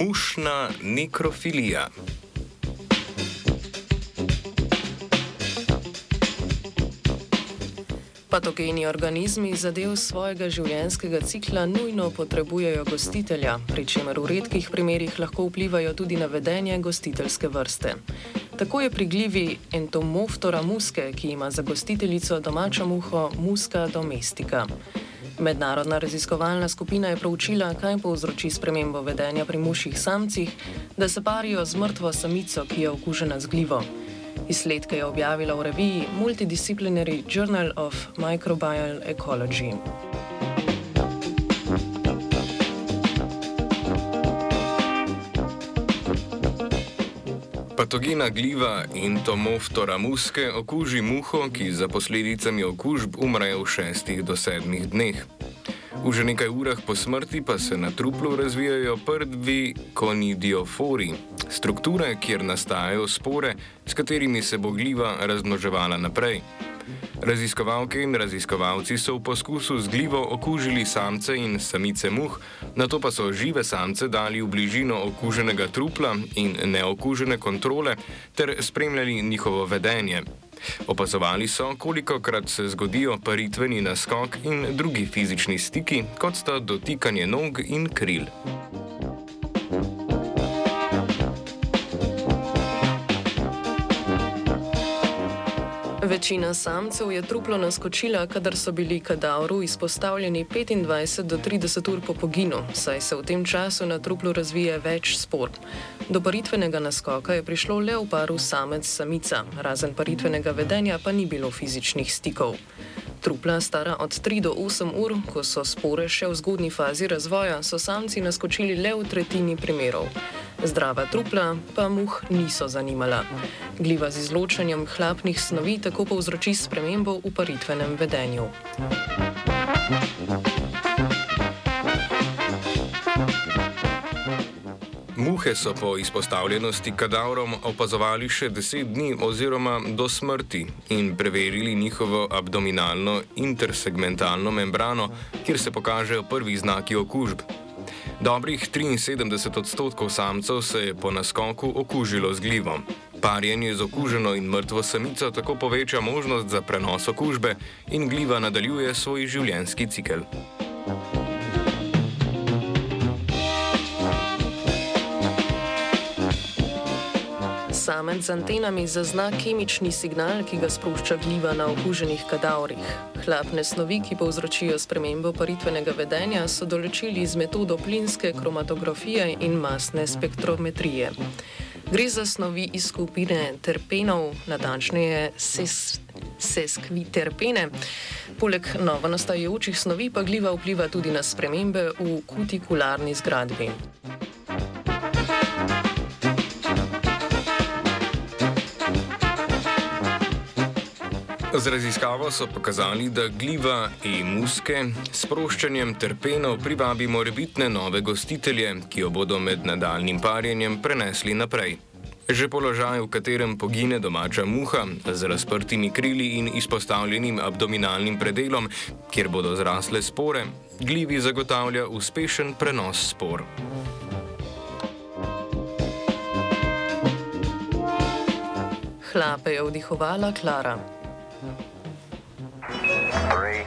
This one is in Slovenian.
Mušna nekrofilija. Patogeni organizmi zadev svojega življenjskega cikla nujno potrebujejo gostitelja, pri čemer v redkih primerjih lahko vplivajo tudi na vedenje gostiteljske vrste. Tako je pri glivi entomoftora muske, ki ima za gostiteljico domačo muho muska domestika. Mednarodna raziskovalna skupina je proučila, kaj povzroči spremembo vedenja pri mušjih samcih, da se parijo z mrtvo samico, ki je okužena z glivo. Izsledke je objavila v reviji Multidisciplinary Journal of Microbial Ecology. Patogena gliva Entomoftora muske okuži muho, ki za posledicami okužb umre v šestih do sedmih dneh. V že nekaj urah po smrti pa se na truplu razvijajo prvi konidiofori, strukture, kjer nastajajo spore, s katerimi se bo gliva razmnoževala naprej. Raziskovalke in raziskovalci so v poskusu z glivo okužili samce in samice muh, na to pa so žive samce dali v bližino okuženega trupla in neokužene kontrole ter spremljali njihovo vedenje. Opazovali so, koliko krat se zgodijo paritveni naskok in drugi fizični stiki, kot sta dotikanje nog in kril. Večina samcev je truplo naskočila, kadar so bili kadavru izpostavljeni 25 do 30 ur po poginu, saj se v tem času na truplu razvije več spor. Do paritvenega naskoka je prišlo le v paru samec-samica, razen paritvenega vedenja pa ni bilo fizičnih stikov. Trupla stara od 3 do 8 ur, ko so spore še v zgodni fazi razvoja, so samci naskočili le v tretjini primerov. Zdrava trupla pa muh niso zanimala. Gliva z izločanjem hlapnih snovi tako povzroči spremembo v paritvenem vedenju. Muhe so po izpostavljenosti kadavrom opazovali še deset dni oziroma do smrti in preverili njihovo abdominalno intersegmentalno membrano, kjer se pokažejo prvi znaki okužb. Dobrih 73 odstotkov samcev se je po naskoku okužilo z glivom. Parjenje z okuženo in mrtvo samico tako poveča možnost za prenos okužbe in gliva nadaljuje svoj življenjski cikel. Samec z antenami zazna kemični signal, ki ga sprošča gliva na okuženih kadavrih. Hlapne snovi, ki povzročijo spremembo paritvenega vedenja, so določili z metodo plinske kromatografije in masne spektrometrije. Gre za snovi iz skupine terpenov, natančneje seskviterpene. Poleg novo nastajajočih snovi pa gliva vpliva tudi na spremembe v kutikularni zgradbi. Z raziskavo so pokazali, da gliva in muske s sproščanjem terpenov privabi morebitne nove gostitelje, ki jo bodo med nadaljnim parjenjem prenesli naprej. Že položaj, v katerem pogine domača muha z razprtimi krili in izpostavljenim abdominalnim predelom, kjer bodo zrasle spore, glivi zagotavlja uspešen prenos spor. Hlape je vdihovala Klara. Three,